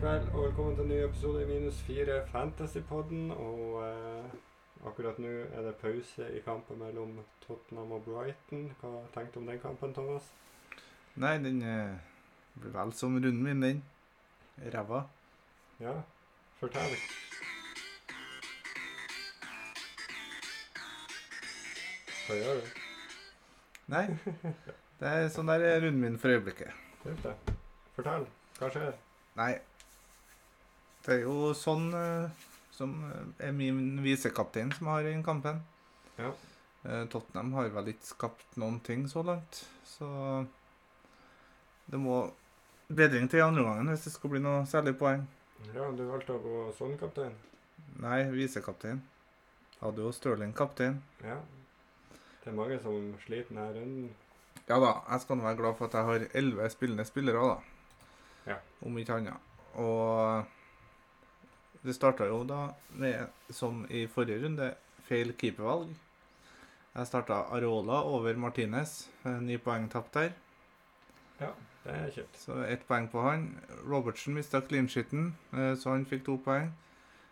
kveld og velkommen til en ny episode i Minus 4 Fantasypodden. Og eh, akkurat nå er det pause i kampen mellom Tottenham og Brighton. Hva tenkte du om den kampen, Thomas? Nei, den eh, blir vel som runden min, den. Ræva. Ja, fortell. Hva gjør du? Nei, det er sånn der er runden min for øyeblikket. Vet det. Fortell. Hva skjer? Nei, det er jo sånn eh, som eh, er min visekaptein som har i den kampen. Ja. Eh, Tottenham har vel ikke skapt noen ting så langt, så det må bedring til i andre gangen hvis det skal bli noe særlig poeng. Ja, du valgte å gå sånn, kaptein. Nei, visekaptein. Hadde jo Stirling kaptein. Ja. Det er mange som sliter denne runden. Ja da, jeg skal nå være glad for at jeg har elleve spillende spillere, da. Ja. Om ikke annet. Og det starta jo da med, som i forrige runde, feil keepervalg. Jeg starta Arola over Martinez. eh, Ni poeng tapt der. Ja, det er kjipt. Så ett poeng på han. Robertsen mista clean-shitten, eh, så han fikk to poeng.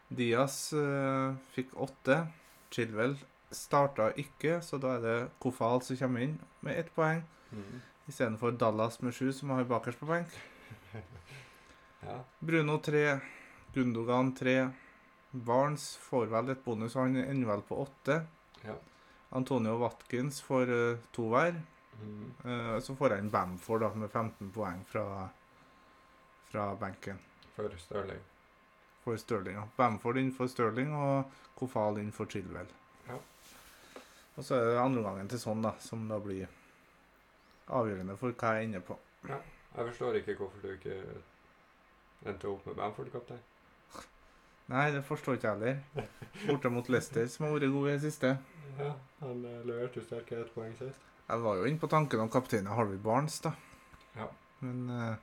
Diaz eh, fikk åtte. Chilwell starta ikke, så da er det Kofal som kommer inn med ett poeng. Mm. Istedenfor Dallas med sju, som har bakerst på benk. Ja. Bruno tre. Gundogan tre. Barnes får vel et bonus, han ender vel på åtte. Ja. Antonio Watkins får uh, to hver. Mm. Uh, så får jeg en Bamford da, med 15 poeng fra, fra benken For Stirling. for Stirling. Ja. Bamford innenfor for Stirling og Kofal innenfor for Chilwell. Ja. Og så er det andre gangen til sånn, da, som da blir avgjørende for hva jeg ender på. Ja. Jeg forstår ikke hvorfor du ikke endte opp med Bamford-kaptein. Nei, det forstår ikke jeg heller. Borte mot Leicester, som har vært god i det siste. Ja, han eh, leverte jo sterke ett poeng sist. Jeg var jo inne på tanken om kapteinen Harvey Barnes, da. Ja. Men uh,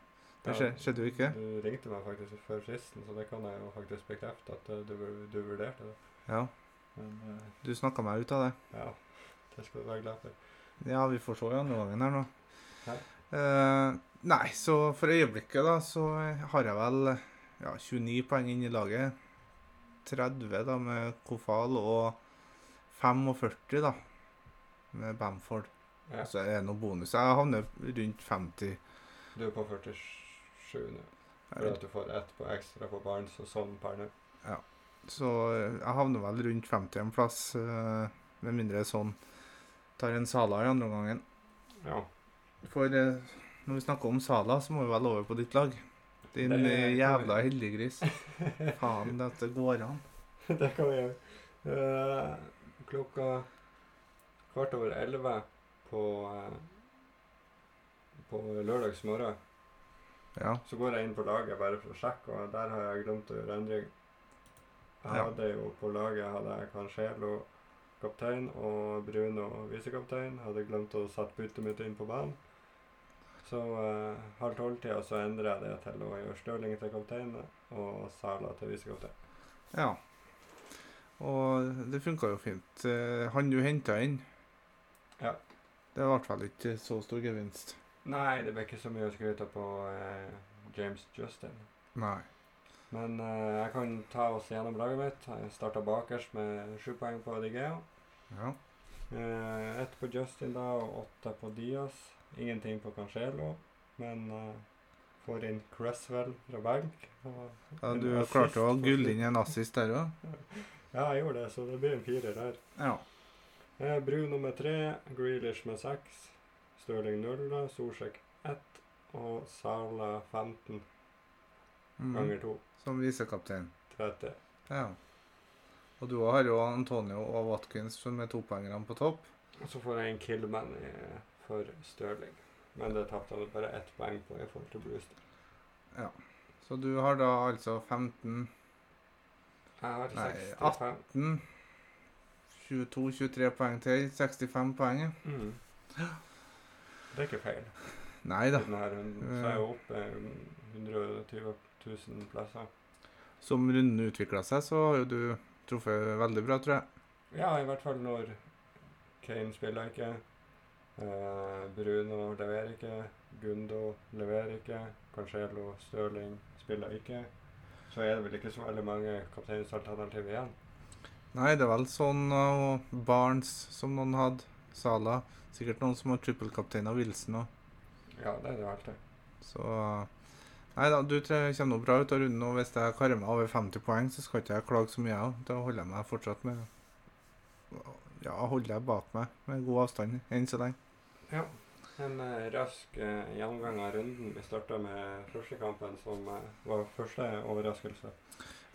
det Ja. skjedde jo ikke. Du ringte meg faktisk før fristen, så det kan jeg jo faktisk bekrefte at eh, du, du vurderte det. Ja, Men uh, du snakka meg ut av det. ja, det skal du være glad for. Ja, vi får se i andre gangen her nå. Ja. Uh, nei, så for øyeblikket da, så har jeg vel ja, 29 poeng inn i laget. 30 da med Kofal og 45 da med Bamford. Ja. Så er det noen bonus. Jeg havner rundt 50. Du er på 47 nå, for at du får ett på ekstra på Barents og sånn per nå. Så eh, jeg havner vel rundt 50 en plass, eh, med mindre sånn tar en Sala i andre gangen. Ja. For eh, når vi snakker om Sala, så må vi vel over på ditt lag. Din jævla heldiggris. Faen, dette går an. det kan vi gjøre. Uh, klokka kvart over elleve på, uh, på lørdags morgen Ja. så går jeg inn på laget bare for å sjekke, og der har jeg glemt å gjøre endring. Jeg Ja. hadde jo på laget hadde jeg Cancelo kaptein og Bruno visekaptein. Hadde glemt å sette byttet mitt inn på banen. Så eh, halv tolv-tida så endrer jeg det til å gjøre Stirling til kaptein og Sala til visekaptein. ja. Og det funka jo fint. Eh, Han du henta inn, Ja. det ble vel ikke så stor gevinst? Nei, det ble ikke så mye å skryte på eh, James Justin. Nei. Men eh, jeg kan ta oss gjennom laget mitt. Jeg starta bakerst med sju poeng på Adigeo. Ja. Eh, ett på Justin da, og åtte på Diaz. Ingenting på Cancelo, men uh, får inn Cresswell fra benk. ja du klarte å gulle inn en assist der òg? Ja, jeg gjorde det, så det blir en firer der. Ja. Eh, Bruno med tre, Grealish med seks, Stirling null, Solsjek ett og Sala 15 mm. ganger to. Som visekaptein. 30. Ja. Og du har jo Antonio og Watkins som er topoengerne på topp. Og så får jeg en Killman i, for Stirling. Men det tapte han bare ett poeng på i forhold til Brewster. Så du har da altså 15 Jeg har Nei, 65. 18 22-23 poeng til. 65 poeng. ja. Mm. Det er ikke feil. Nei da. Denne runden så er jeg oppe 120 000 plasser. Som runden utvikla seg, så har jo du truffet veldig bra, tror jeg. Ja, i hvert fall når Kane spiller ikke. Eh, Bruno leverer ikke. Gundo leverer ikke. Cancelo Stirling spiller ikke, så er det vel ikke så veldig mange kapteinsalternativer igjen. Nei, det er vel sånn og Barnes som noen hadde. Sala. Sikkert noen som har trippelkaptein av Wilson òg. Ja, det er det vel alltid. Så Nei da, du kommer nå bra ut av runden. Og hvis jeg karer meg over 50 poeng, så skal ikke jeg klage så mye. Da holder jeg meg fortsatt med Ja, holder jeg bak meg med god avstand enn så lenge. Ja. En eh, rask eh, gjennomgang av runden. Vi starta med første kampen, som eh, var første overraskelse.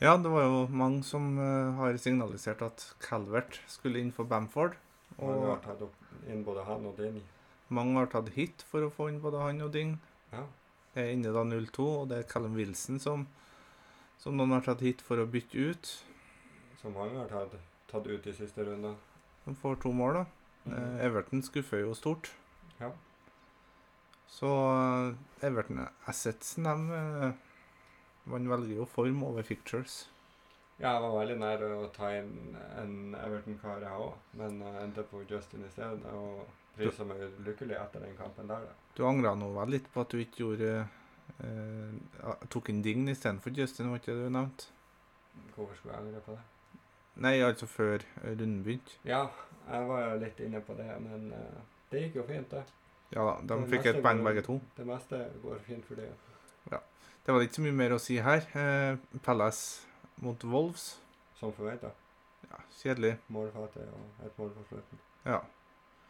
Ja, det var jo mange som eh, har signalisert at Calvert skulle inn for Bamford. Og Mange har tatt opp inn både han og Ding. mange har tatt hit for å få inn både han og Ding. Ja. er inne da 0-2, og det er Callum Wilson som, som noen har tatt hit for å bytte ut. Som mange har tatt, tatt ut i siste runde. De får to mål, da. Eh, Everton skuffer jo stort. Ja. Så eh, Everton Assetsen, de eh, Man velger jo form over fictures. Ja, jeg var veldig nær å ta inn en Everton-kar, jeg òg, men uh, endte på Justin i stedet. Og prisa meg lykkelig etter den kampen der, da. Du angra nå vel litt på at du ikke gjorde eh, Tok inn Dign istedenfor Justin, var ikke det du nevnte? Hvorfor skulle jeg angre på det? Nei, altså før eh, runden begynte. Ja, jeg var jo litt inne på det, men eh, det gikk jo fint, det. Ja da, de Det fikk et poeng begge to. Det meste går fint for det. Det var ikke så mye mer å si her. Eh, Palace mot Wolves. Som forventa. Ja, kjedelig. Målfattig og et mål på slutten. Ja.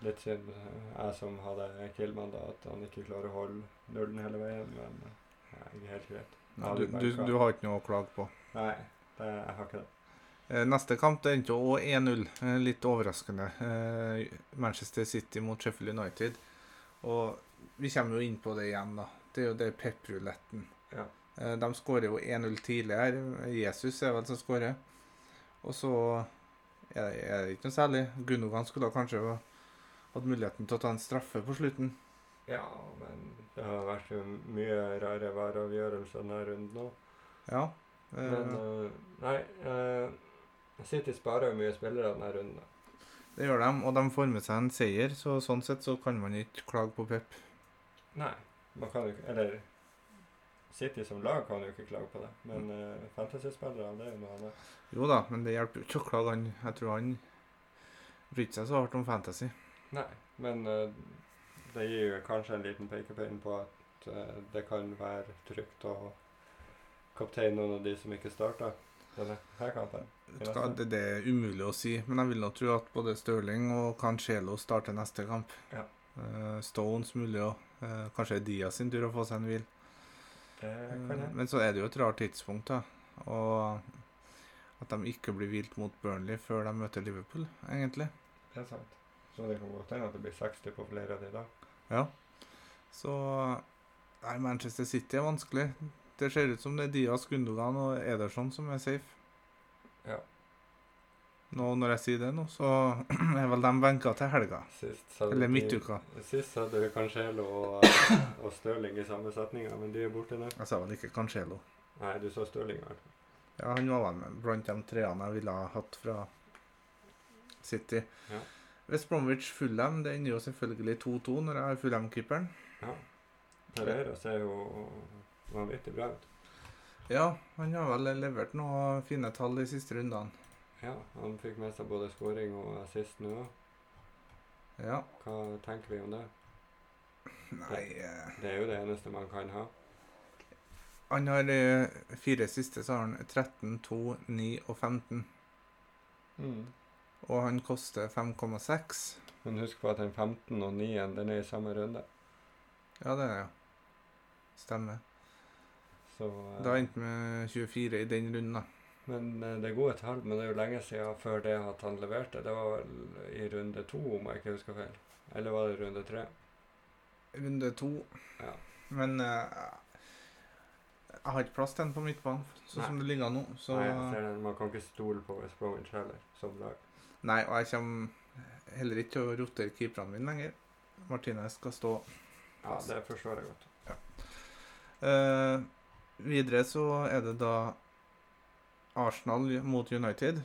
Litt synd eh, jeg som hadde Killman, da, at han ikke klarer å holde nullen hele veien, men eh, det er helt greit. Ja, Ja, du, du du, du har ikke noe å klage på. Nei, det, jeg har ikke det. Eh, Neste kamp det endte òg 1-0. Eh, Litt overraskende. Eh, Manchester City mot Sheffield United. Og vi kommer jo inn på det igjen, da. Det er jo det pepruletten. Ja. De skårer jo 1-0 tidligere. Jesus er vel som skårer. Og så er det, er det ikke noe særlig. Gunnogan skulle da kanskje hatt muligheten til å ta en straffe på slutten. Ja, men det har vært mye rare væravgjørelser denne runden òg. Ja. Men eh, nei City sparer jo mye spillere denne runden. Det gjør de, og de får med seg en seier, så sånn sett så kan man ikke klage på Pep. Nei, man kan jo ikke Eller City som lag kan jo ikke klage på det, men uh, fantasyspillere, det er jo noe annet. Jo da, men det hjelper jo ikke å klage. Han, jeg tror han bryr seg så hardt om fantasy. Nei, men uh, det gir jo kanskje en liten pekepinn på at uh, det kan være trygt å kapteine noen av de som ikke starta hva, Det, det er umulig å si, men jeg vil nå tro at både Stirling og Cancelo starter neste kamp. Ja. Eh, Stones mulig òg. kanskje Diaz sin tur å få seg en hvil. Det Eh, men så er det jo et rart tidspunkt, da. Og at de ikke blir hvilt mot Burnley før de møter Liverpool, egentlig. Det er sant. Så det kan godt hende at det blir 60 på flere av de da. Ja. Så Nei, Manchester City er vanskelig. Det ser ut som det er Diaz, Gundogan og Ederson som er safe. Ja. Nå når jeg sier det nå, så er vel de benka til helga. Eller midtuka. Sist hadde vi Cancelo og, og Stirling i samme setninga, men de er borte nå. Jeg sa vel ikke Cancelo. Nei, du sa Stirling Vel? Ja, han var vel med blant de treene jeg ville ha hatt fra City. Ja. West Bromwich Fulham, det ender jo selvfølgelig 2-2 når jeg har Fulham-keeperen. Ja. Pereira ser jo vanvittig bra ut. Ja, han har vel levert noen fine tall de siste rundene. Ja, han fikk med seg både scoring og assist nå. Ja. Hva tenker vi om det? Nei Det, Det er jo det eneste man kan ha. Han har de fire siste, så har han 13, 2, 9 og 15. Og han koster 5,6. Men husk på at den 15 og 9 den er i samme runde. Ja, det er det, ja. Stemmer. Så, eh, Da endte vi med 24 i den runden, da. Men eh, det er gode tall, men det er jo lenge siden før det at han leverte. Det var vel i runde to, om jeg ikke husker feil. Eller var det runde tre? Runde to. Ja. Men uh, jeg har ikke plass til den på midtbanen, sånn som det ligger nå. Så Nei, jeg ser den. Man kan ikke stole på West Bromwich heller, som lag. Nei, og jeg kommer heller ikke til å rotere keeperne mine lenger. Martinez skal stå. Ja, det forstår jeg godt. Eh, videre så er det da Arsenal mot United.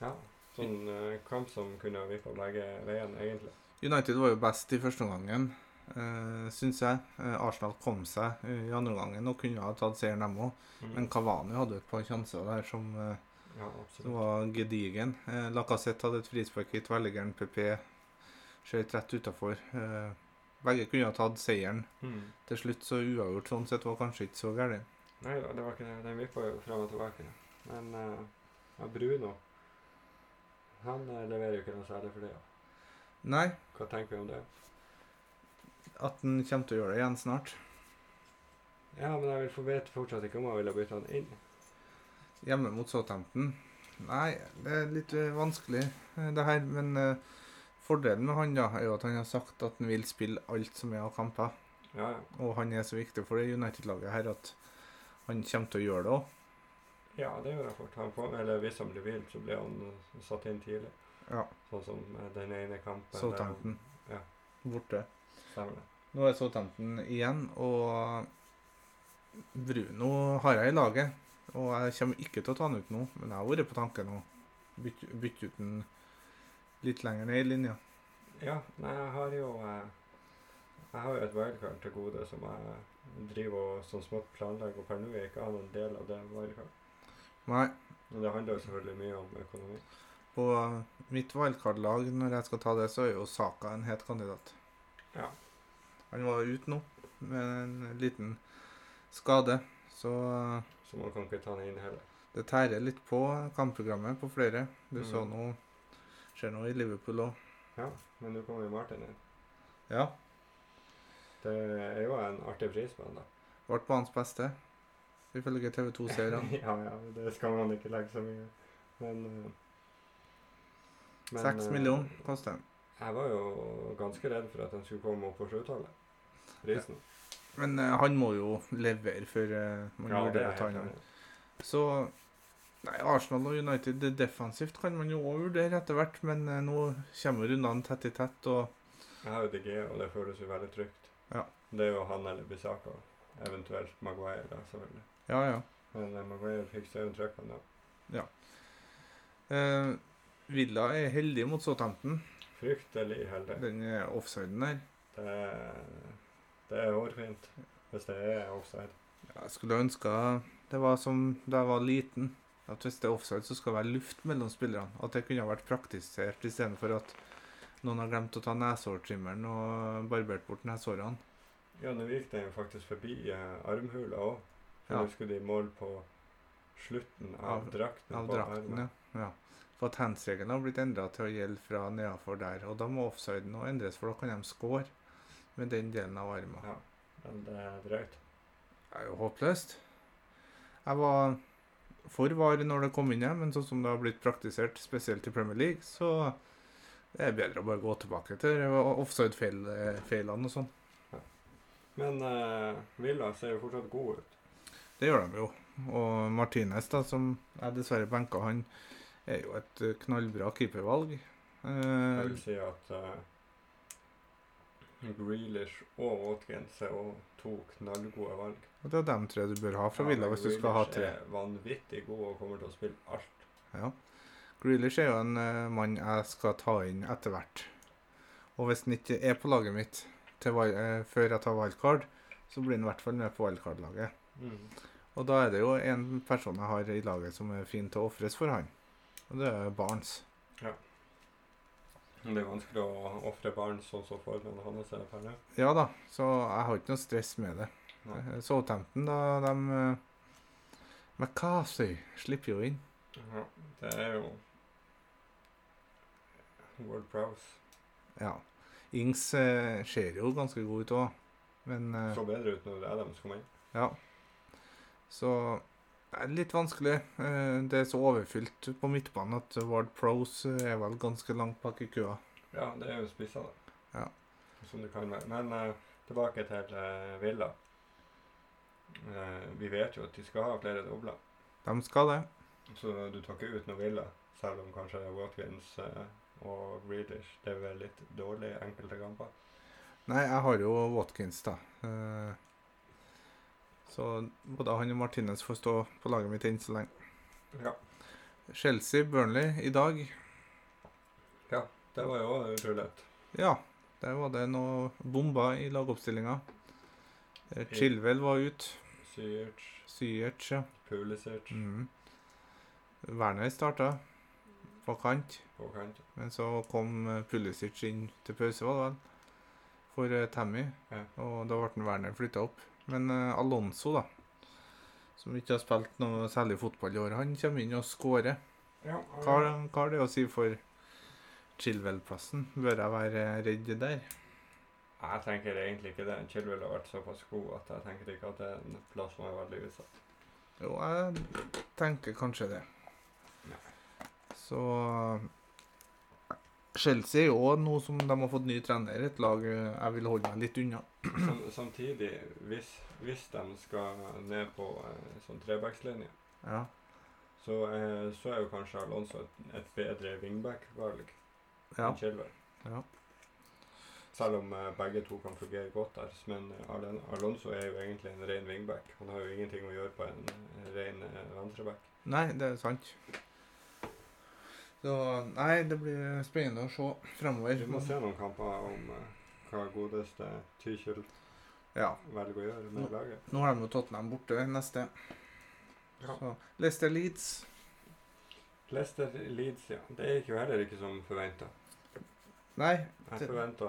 Ja, sånn uh, kamp som kunne vippa begge veiene, egentlig. United var jo best i første omgangen. uh, syns jeg. Uh, Arsenal kom seg eh, i andre gangen og kunne ha tatt seieren, dem òg. Mm. Men Kavani hadde et par sjanser der som, eh, ja, som var gedigen. Uh, Lacassette hadde et frispark i tverrliggeren. PP skjøt rett utafor. Begge kunne ha tatt seieren. Mm. Til slutt så uavgjort sånn sett var kanskje ikke så galt. Nei da, det var ikke det. Den vippa jo frem og tilbake. Men uh, ja, Bruno Han eh, leverer jo ikke noe særlig for det. Ja. Nei, Hva tenker vi om det? at han kommer til å gjøre det igjen snart. Ja, men jeg vil få vite fortsatt ikke om jeg ville bytte han inn. Hjemme mot Southampton. Nei, det er litt eh, vanskelig, det her. Men eh, fordelen med han da, er jo at han har sagt at han vil spille alt som er av kamper. Ja, ja. Og han er så viktig for det United-laget her at han kommer til å gjøre det òg. Ja, det gjør jeg fort. Han får, eller hvis han blir vilt, så blir han eh, satt inn tidlig. Ja. Sånn som eh, den ene kampen. der Southampton. Ja. Borte. Stemmer det. Nå er Southampton igjen, og Bruno har jeg i laget. Og jeg kommer ikke til å ta han ut nå, men jeg har vært på tanken å bytte, bytte ut den litt lenger ned i linja. Ja, nei, jeg har jo eh, Jeg har jo et wildcard til gode som jeg driver og sånn smått planlegger, og per nå er ikke jeg noen del av det wildcard. Nei, Men det handler jo selvfølgelig mye om økonomi. på mitt wildcard-lag, når jeg skal ta det, så er jo Saka en het kandidat. Ja. Han var ute nå med en liten skade, så Så man kan ikke ta den inn heller. det tærer litt på kampprogrammet på flere. Du Mm. så nå Skjer noe i Liverpool òg. Ja, men nå kommer jo Martin inn. Ja. Det er jo en artig pris på han, da. Ble banens beste, ifølge TV2-seerne. ja, ja, det skal man ikke legge så mye. Men, eh, men Seks eh, millioner koster den. Jeg var jo ganske redd for at den skulle komme opp på sjutallet. Prisen. Men uh, han må jo levere før uh, man Ja, det det helt han. Så Nei, Arsenal og United det defensivt kan man jo òg vurdere etter hvert, men eh, nå kommer rundene tett i tett, og Jeg har jo DG, og det føles jo veldig trygt. Ja. Det er jo han eller Bisaka. Eventuelt Maguire, da, selvfølgelig. ja, ja. Men eh, Maguire fikser jo trykkene, da. Eh, Villa er heldig mot Southampton. Fryktelig heldig. Den er offsiden der. Det er, det er hårfint hvis det er offside. Jeg skulle ønske det var som da jeg var liten. At hvis det er offside, så skal det være luft mellom spillerne. At det kunne ha vært praktisert istedenfor at noen har glemt å ta nesehårtrimmeren og barbert bort neshårene. Ja, nå gikk den faktisk forbi eh, armhula òg. For Ja. nå skulle de måle på slutten av, Av- drakten Av drakten, ja. ja. For at handsregelen har blitt endra til å gjelde fra nedafor der. Og da må offsiden òg endres, for da kan de score med den delen av armen. Ja, men det er drøyt. Det er jo håpløst. Jeg var for var når det kom inn, igjen, men sånn som det har blitt praktisert, spesielt i Premier League, så det er bedre å bare gå tilbake til offside-feilene og sånn. Men uh, Villa ser jo fortsatt god ut. Det gjør de jo. Og Martinez, da, som jeg dessverre benka, han er jo et eh, knallbra keepervalg. Jeg Eh, vil si at uh, Grealish og Watkins er også to knallgode valg. Og det er dem tre du bør ha fra Ja, Villa hvis du skal ha Grealish tre. er vanvittig god og kommer til å spille alt. Ja. Grealish er jo en uh, mann jeg skal ta inn etter hvert. Og hvis han ikke er på laget mitt til, eh, før jeg tar wildcard, så blir han i hvert fall med på wildcard-laget. Og da er det jo en person jeg har i laget som er fin til å ofres for han. Og det er Barnes. Det er vanskelig å ofre Barnes sånn som formen hans er per nå. Ja da, så jeg har ikke noe stress med det. Eh, Southampton, da, de eh, McCarthy slipper jo inn. Ja, det er jo World Prowse. Ja. Ings eh, ser jo ganske god ut òg, men eh, Så bedre ut når det er dem som kommer inn. Ja. Så det er litt vanskelig. Eh, Det er så overfylt på midtbanen at Ward Pros er vel ganske langt bak i køa. Ja, det er jo spissa, da. Ja. Som det kan være. Men tilbake til Villa. Eh, vi vet jo at de skal ha flere dobler. De skal det. Så du tar ikke ut noe Villa, selv om kanskje Watkins eh, og Greedish er vel litt dårlig enkelte kamper. Nei, jeg har jo Watkins, da. Eh, Så både han og Martinez får stå på laget mitt enn så lenge. Ja, Chelsea, Burnley i dag. Ja, det var jo utrolig. Ja, Der var det noe bomber i lagoppstillinga. Eh, Chilwell var ute. Syerts, Syerts, ja. Pulisic Mm. Werner starta på kant, på kant. men så kom eh, Pulisic inn til pause, var det vel, for eh, Tammy. Ja. Og da ble Werner flytta opp. Men uh, Alonso, da, som ikke har spilt noe særlig fotball i år, han kommer inn og skårer. Ja, Hva, hva har det å si for Chilwell-plassen? Bør jeg være redd der? Jeg tenker egentlig ikke det. Chilwell har vært såpass god at jeg tenker ikke at det er en plass som er veldig utsatt. Jo, jeg tenker kanskje det. Nei. Så Chelsea er jo noe som de har fått ny trener, et lag jeg vil holde meg litt unna. Sam, samtidig, hvis, hvis de skal ned på eh, sånn trebackslinje, Ja. så, eh, så er jo kanskje Alonso et, et bedre wingback-valg ja. enn Chilwell. ja. Selv om eh, begge to kan fungere godt der. Men eh, Alonso er jo egentlig en ren wingback. Han har jo ingenting å gjøre på en eh, ren venstreback. Nei, det er sant. Så Nei, det blir spennende å se fremover. Vi må se noen kamper om hva godeste Tychel Ja. velger å gjøre med laget. Nå har de jo Tottenham borte neste. Ja. Så Leicester Leeds. Leicester Leeds, ja. Det gikk jo heller ikke som forventa. Nei, Jeg forventa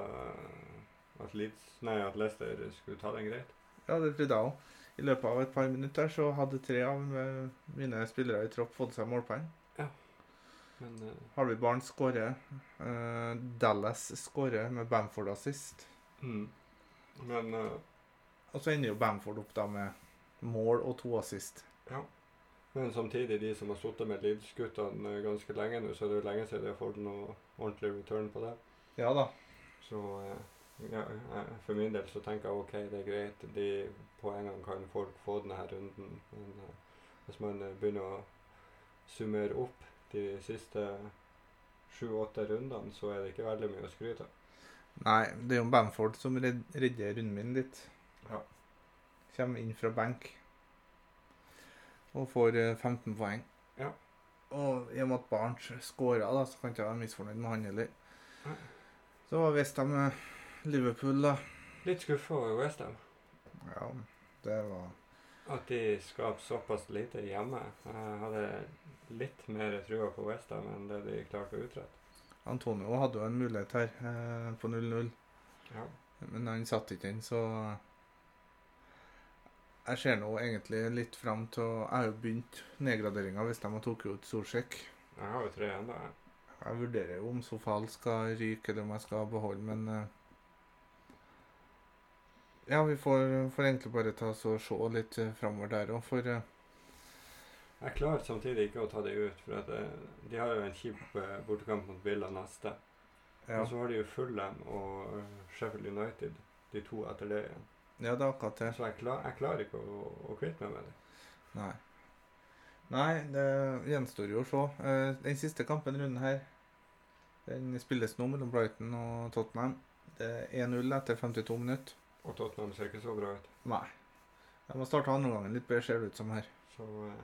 at Leeds Nei, at Leicester skulle ta den greit. ja, det trodde jeg òg. I løpet av et par minutter så hadde tre av eh, mine spillere i tropp fått seg målpoeng. Men uh, Harvey Barnes skårer. Uh, Dallas skårer med Bamford assist. mm. Men uh, Og så ender jo Bamford opp da med mål og to assist. ja. Men samtidig, de som har sittet med Leeds-guttene ganske lenge nå, så er det jo lenge siden de har fått noe ordentlig return på det. Ja da. Så eh, ja, jeg- for min del så tenker jeg OK, det er greit. De poengene kan folk få denne runden. Men eh, hvis man eh, begynner å summere opp de siste sju-åtte rundene, så er det ikke veldig mye å skryte av. Nei, det er jo Bamford som redder runden min litt. Ja. Kommer inn fra benk. Og får eh, 15 poeng. Ja. Og i og med at Barents skåra, så kan ikke jeg være misfornøyd med han heller. Nei. Så var Westham med Liverpool, da. Litt skuffa over Westham. Ja, det var At de skaper såpass lite hjemme. Jeg hadde litt mer trua på Westham enn det de klarte å utrette. Antonio hadde jo en mulighet her eh, på 0-0, Ja. men han satt ikke inn, så Jeg ser nå egentlig litt fram til Jeg har jo begynt nedgraderinga hvis de tatt ut Solsjekk. Jeg har jo tre ennå, jeg. Jeg vurderer jo om Sofal skal ryke, eller om jeg skal beholde, men eh, Ja, vi får, får egentlig bare ta oss og se litt uh, framover der òg, for eh, Jeg klarer samtidig ikke å ta det ut, for eh, de har jo en kjip eh, bortekamp mot Villa neste. ja. Og så har de jo Fulham og eh, Sheffield United, de to etter det igjen. ja, det er akkurat det. Så jeg, klar, jeg klarer ikke å, å kvitte meg med det. Nei. Nei, det gjenstår jo å se. Eh, Den siste kampen runden her, den spilles nå mellom Brighton og Tottenham. Det er 1-0 etter 52 minutter. Og Tottenham ser ikke så bra ut. Nei. De har starta andreomgangen litt bedre, ser det ut som her. Så eh,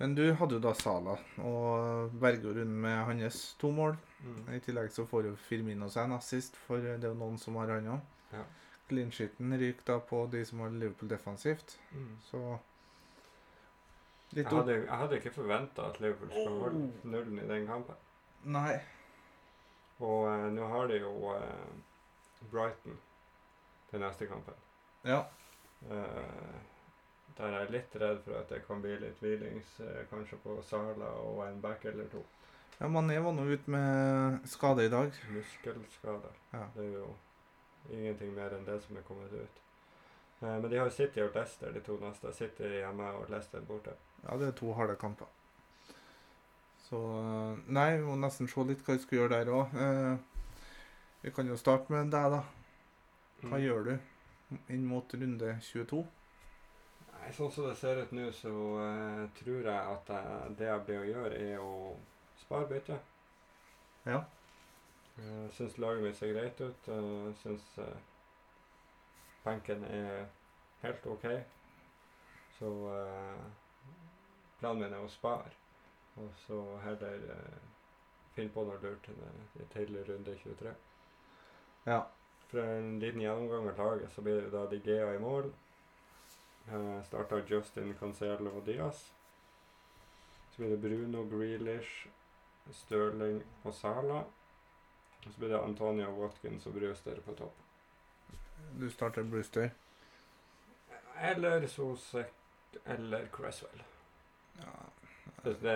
Men du hadde jo da Sala, og berger runden med hans to mål. mm. I tillegg så får jo Firmino seg en assist, for det er jo noen som har han òg. Ja. Clean sheeten ryker da på de som har Liverpool defensivt. Mm. Så litt jeg hadde, jeg hadde ikke forventa at Liverpool skulle holde nullen i den kampen. Nei. Og eh, nå har de jo eh, Brighton til neste kampen. Ja. Eh, der er jeg litt redd for at det kan bli litt hvilings, eh, kanskje på Sala og en back eller to. ja Mané var nå ute med skade i dag. Muskelskade. Ja. Det er jo ingenting mer enn det som er kommet ut. Eh, men de har City og Leicester, de to neste. City hjemme og Leicester borte. Ja, det er to harde kamper. Så eh, Nei, vi må nesten se litt hva vi skal gjøre der òg. vi kan jo starte med deg, da. Hva Mm. gjør du inn mot runde 22? Nei, sånn som det ser ut nå, så uh, tror jeg at jeg, det jeg blir å gjøre, er å spare bytte. Ja. Jeg syns laget mitt ser greit ut. Jeg syns uh, benken er helt OK. Så uh, planen min er å spare, og så heller eh, finne på noe lurt til, til runde 23. Ja. for en liten gjennomgang av laget, så blir det da De Gea i mål. Eh, Starta Justin Cancelo og Diaz. Så blir det Bruno Grealish, Stirling og Sala. Og så blir det Antonio Watkins og Brewster på topp. Du starter Brewster. Eller Sosek eller Cresswell. Ja. Så det,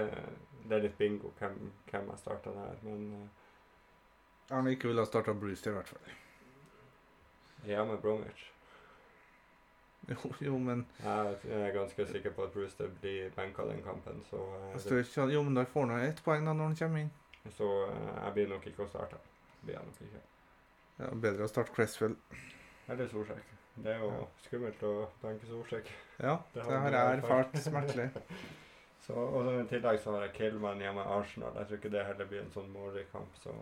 det er litt bingo hvem, hvem jeg starta der, men uh, Han ikke ville ha starta Brewster, i hvert fall. Ja, med Bromwich. Jo, jo, men Jeg er ganske sikker på at Brewster blir benka den kampen, så, uh, det ikke, Jo, men da får han ett poeng da når han kommer inn. så uh, jeg blir nok ikke å starte. Blir jeg nok ikke. Ja, Bedre å starte Cresswell. Eller Solsjekk. Det er jo Ja. skummelt å benke Solsjekk. Ja, Det det har har jeg erfart smertelig. Så, og så I tillegg så har jeg Killman hjemme i Arsenal. Jeg tror ikke det heller blir en sånn målrik-kamp. Så,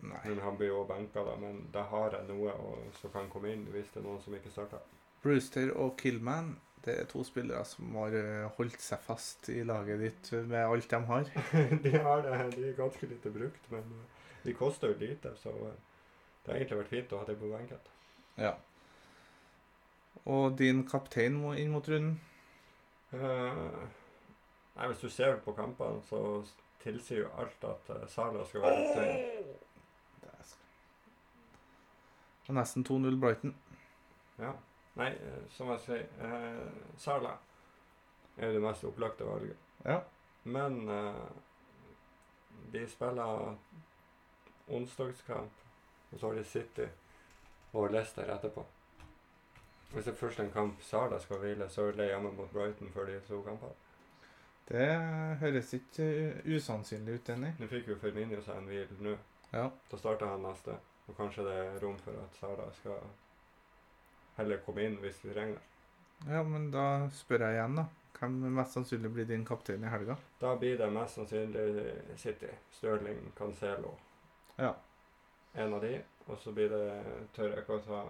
men han blir jo benka, da. Men da har jeg noe som kan komme inn hvis det er noen som ikke starter. Brewster og Killman det er to spillere som har eh, holdt seg fast i laget ditt med alt de har. de har det, de er ganske lite brukt, men uh, de koster jo lite, så uh, det har egentlig vært fint å ha dem på benken. Ja. Og din kaptein må inn mot runden. Uh, nei, hvis du ser på kampene, så tilsier jo alt at uh, Sala skal være ute. Det er nesten 2-0 Brighton. Ja. Nei, uh, som jeg sier, uh, Sala er jo det mest opplagte valget. Ja. Men uh, de spiller onsdagskamp, og så har de City og Leicester etterpå. Hvis det er først en kamp Sala skal hvile, så er det hjemme mot Brighton før de to kampene. Det høres ikke usannsynlig ut, Denny. Nå fikk jo Firmino seg en hvil nå. Ja. Da starter han neste. Og kanskje det er rom for at Sala skal heller komme inn hvis vi trenger det. ja, men da spør jeg igjen, da. Hvem mest sannsynlig blir din kaptein i helga? Da blir det mest sannsynlig City. Stirling, Cancelo. Ja. En av de. Og så blir det tør jeg ikke å ta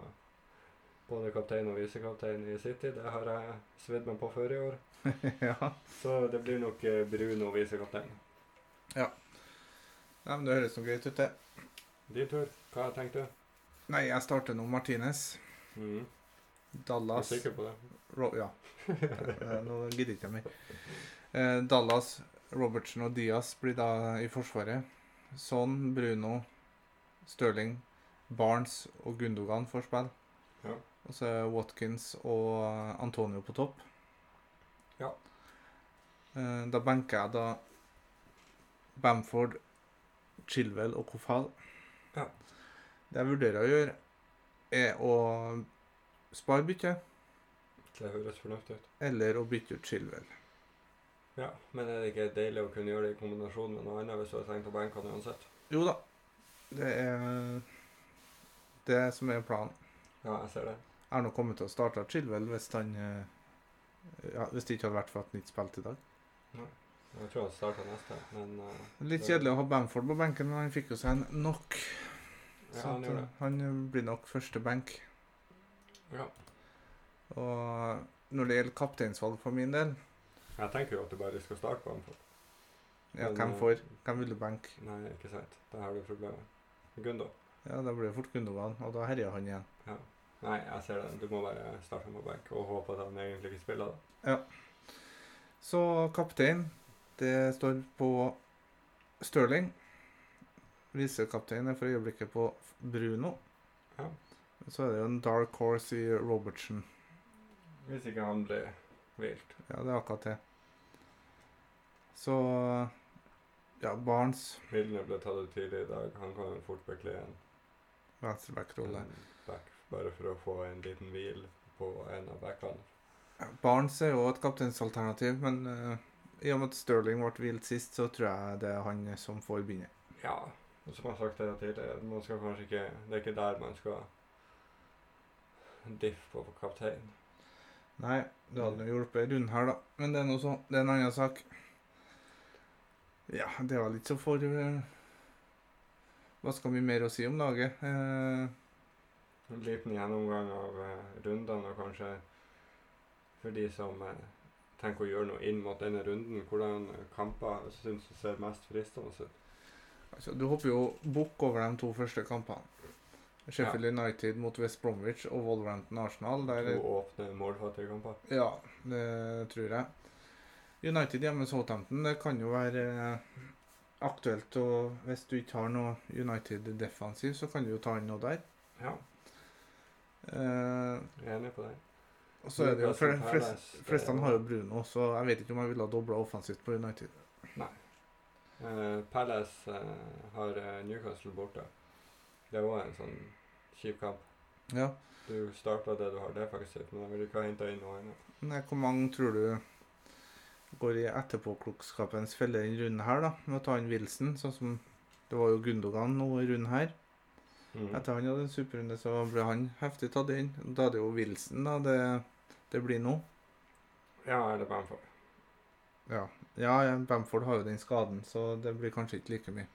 både kaptein og visekaptein i City. Det har jeg svidd meg på før i år. ja. Så det blir nok eh, Bruno visekaptein. Nei, men Det høres noe greit ut, det. Din tur. Hva tenkte du? Nei, jeg starter nå Martinez. Mm. Dallas du er sikker på det? Ro Ja. Eh, Nå gidder ikke jeg mer. Eh, Dallas, Robertsen og Diaz blir da i forsvaret. Son, Bruno, Stirling, Barnes og Gundogan får spille. Ja. Og så er Watkins og Antonio på topp. Ja. Eh, da benker jeg da Bamford, Chilwell og Kofal. Ja. Det jeg vurderer å gjøre, er å spare byttet, Det høres fornuftig ut. eller å bytte ut Chilwell. Ja, Men er det ikke deilig å kunne gjøre det i kombinasjon med noe annet hvis du har tenkt å benke han uansett? Jo da. Det er det som er planen. Ja, jeg ser det. Har nå kommet til å starte Chilwell hvis han eh, ja, Hvis det ikke hadde vært for at han ikke spilte i dag. Nei. Jeg tror han starter neste, men uh, Litt Det- kjedelig å ha Bamford på benken, men han fikk jo seg en knock. ja, Så han at, eh, det. han blir nok første benk. Ja. Og når det gjelder kapteinsvalg for min del Jeg tenker jo at du bare skal starte på han. Ja, Men, hvem for? får? Hvem vil du benke? Nei, ikke sant. Da har du problemet. Gundo. Ja, da blir det fort Gundogan, og da herjer han igjen. Ja. Nei, jeg ser den. Du må bare starte med back og håpe at han egentlig ikke spiller da. Ja. Så kaptein, det står på Stirling. Visekaptein er for øyeblikket på Bruno. Ja. Så er det jo en dark horse i Robertsen. Hvis ikke han blir vilt. Ja, det er akkurat det. Så ja, Barents Milne ble tatt ut tidlig i dag. Han kan fort bekle en, venstreback-rolle. en back, bare for å få en liten hvil på en av backene. Barnes er jo et kapteinsalternativ, men uh, i og med at Sterling ble hvilt sist, så tror jeg det er han som får begynne. Ja, og som jeg har sagt det tidligere, man skal kanskje ikke Det er ikke der man skal diffe på kaptein. Nei, det hadde jo hjulpet i runde her, da. Men det er noe så. Det er en annen sak. Ja, det var litt så for eh, Hva skal vi mer å si om laget? Eh, En liten gjennomgang av eh, rundene, og kanskje for de som eh, tenker å gjøre noe inn mot denne runden, hvordan kamper syns du ser mest fristende ut? altså, du hopper jo bukk over de to første kampene. Sheffield United mot West Bromwich og Wolverhampton Arsenal. Der, To åpne målfattige kamper. ja, det tror jeg. United hjemme Southampton, det kan jo være eh, aktuelt Og Hvis du ikke har noe United defensiv, så kan du jo ta inn noe der. Ja, jeg er enig på det. og så er det jo Newcastle flest, flestene har jo Bruno, så jeg vet ikke om jeg ville ha dobla offensivt på United. Eh, Palace uh, har eh, Newcastle borte. Det var en sånn kjip kamp. Ja. Du starta det du har defensivt, men jeg vil ikke ha henta inn noe annet. Nei, hvor mange tror du går i etterpåklokskapens felle denne runden her, da? Med å ta inn Wilson, sånn som det var jo Gundogan nå i runden her. Mm. Etter han hadde en superrunde, så ble han heftig tatt inn. Da er det jo Wilson, da, det, det blir nå. Ja, eller Bamford. Ja. ja, ja, Bamford har jo den skaden, så det blir kanskje ikke like mye.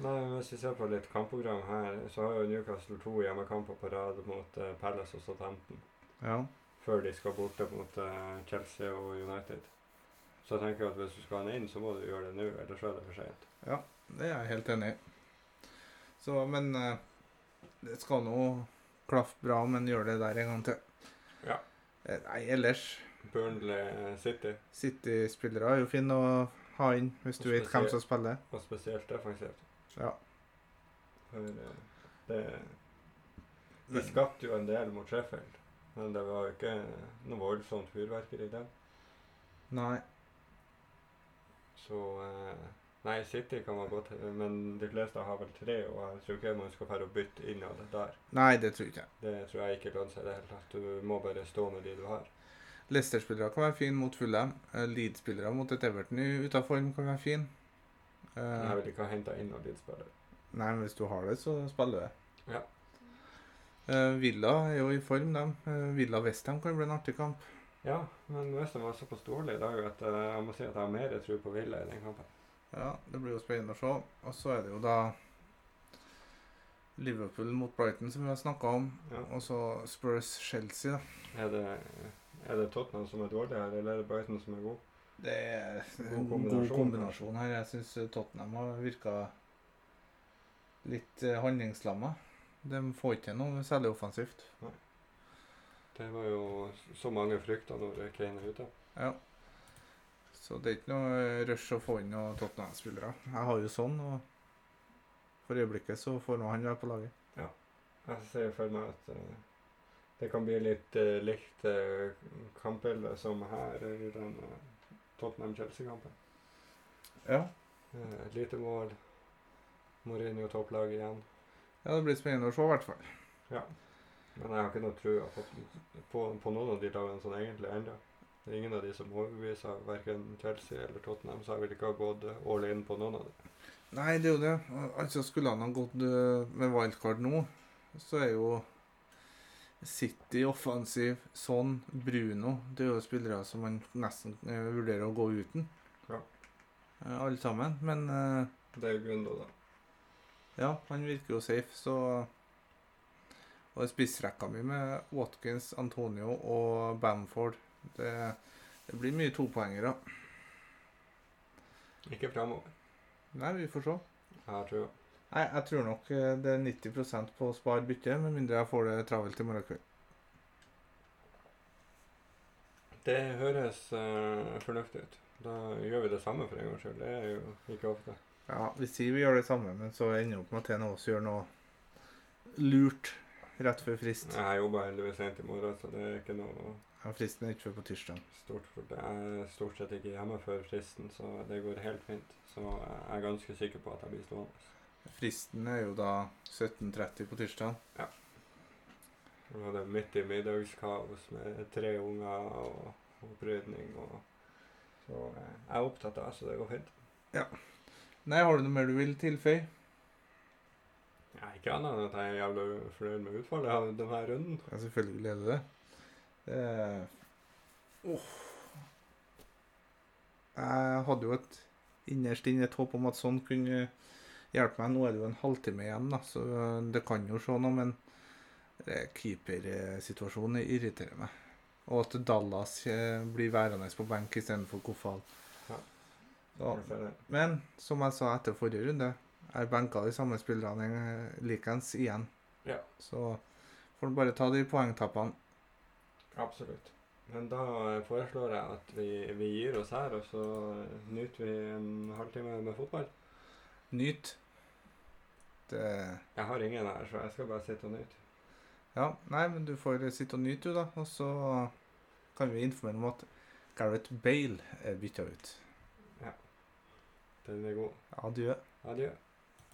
Nei, men Hvis vi ser på litt kampprogram her, så har jo Newcastle to hjemmekamper på rad mot eh, Palace og Southampton. Ja. Før de skal borte mot eh, Chelsea og United. Så jeg tenker at hvis du skal ha han inn, så må du gjøre det nå, ellers er det for sent. Det er jeg helt enig i. Så, men eh, det skal nå klaffe bra, men gjør det der en gang til. Ja. Eh, Nei, ellers Burnley eh, City, City-spillere er jo fine å ha inn, hvis du vet hvem som spiller. og spesielt defensivt. Ja. For eh, det De skapte jo en del mot Sheffield, men det var jo ikke noe voldsomt fyrverkeri der. Nei. Så eh, Nei, City kan man godt Men de fleste har vel tre, og jeg tror ikke man skal fære og bytte innad der. Nei, det tror jeg ikke. Det tror jeg ikke lønner seg i det hele tatt. Du må bare stå med de du har. Leicester-spillere kan være fine mot Fulham. Eh, Leeds-spillere mot et Everton ute av form kan være fin. Men Eh, jeg vil ikke ha henta inn noen Leeds-spillere. nei, men hvis du har det, så spiller du det. Ja. Eh, Villa er jo i form, dem. Uh, Villa Westham kan bli en artig kamp. Ja, men Westham var såpass dårlig i dag at jeg må si at jeg har mer tro på Villa i den kampen. Ja, det blir jo spennende å se. Og så er det jo da Liverpool mot Brighton, som vi har snakka om. Ja. Og så Spurs-Chelsea, da. Er det, er det Tottenham som er dårlig her, eller er det Brighton som er god? Det er en god kombinasjon, kombinasjon her. Jeg syns Tottenham har virka litt uh, handlingslamma. De får ikke noe særlig offensivt. Det var jo så mange frykter når Kane er ute. Ja. Så det er ikke noe rush å få inn noen Tottenham-spillere. Jeg har jo sånn, og for øyeblikket så får nå han være på laget. Ja. Jeg ser for meg at uh, det kan bli litt uh, likt uh, kampbildet som her i den uh, Tottenham-Chelsea-kampen. Ja. Et lite mål. Mourinho topplag igjen. ja, det blir spennende å se, i hvert fall. Ja. Men jeg har ikke noe trua på, på, på noen av de lagene sånn egentlig ennå. Ingen av de som overbeviser verken Chelsea eller Tottenham, så jeg vil ikke ha gått all in på noen av dem. Nei, det er jo det. Altså, skulle han ha gått eh, med wildcard nå, så er jo City offensiv, sånn, Bruno Det er jo spillere som man nesten eh, vurderer å gå uten. Ja. Eh, alle sammen. Men Det er jo Gundo, da. ja, han virker jo safe, så Og spissrekka mi med Watkins, Antonio og Bamford Det, det blir mye topoengere. Ikke framover. Nei, vi får se. Jeg tror. Nei, jeg tror nok eh, det er 90% på å spare bytte, med mindre jeg får det travelt i morgen kveld. Det høres uh, fornuftig ut. Da gjør vi det samme for en gangs skyld. Det er jo ikke ofte. Ja, vi sier vi gjør det samme, men så ender vi opp med at en av oss gjør noe lurt rett før frist. Jeg jobber heldigvis sent i morgen, så det er ikke noe Ja, fristen er ikke før på tirsdag. stort det. Jeg er stort sett ikke hjemme før fristen, så det går helt fint. Så jeg er ganske sikker på at jeg blir stående. Fristen er jo da 17.30 på tirsdag. Nå var det midt i middagskaos med tre unger og opprydning og Så eh, jeg er opptatt av det, så det går fint. Nei, har du noe mer du vil tilføye? Er ikke annet enn at jeg er jævla fornøyd med utfallet av denne runden. Ja, selvfølgelig er du det. Det oh. Jeg hadde jo et innerst inne et håp om at sånn kunne hjelpe meg. Nå er det jo en halvtime igjen, da, så det kan jo se noe, men keepersituasjonen irriterer meg. Og at Dallas eh, blir værende på benk istedenfor Kofal. Ja. Så, men som jeg sa etter forrige runde, jeg benka de samme spillerne eh, likens igjen. Ja. Så får du bare ta de poengtappene. Absolutt. Men da foreslår jeg at vi, vi gir oss her, og så nyter vi en halvtime med fotball. Nyt. Det Jeg har ingen her, så jeg skal bare sitte og nyte. Ja, nei, men du får sitte og nyte, du, da. Og så kan vi informere om at Gareth Bale er bytta ut. Den er god. Adjø. Adjø.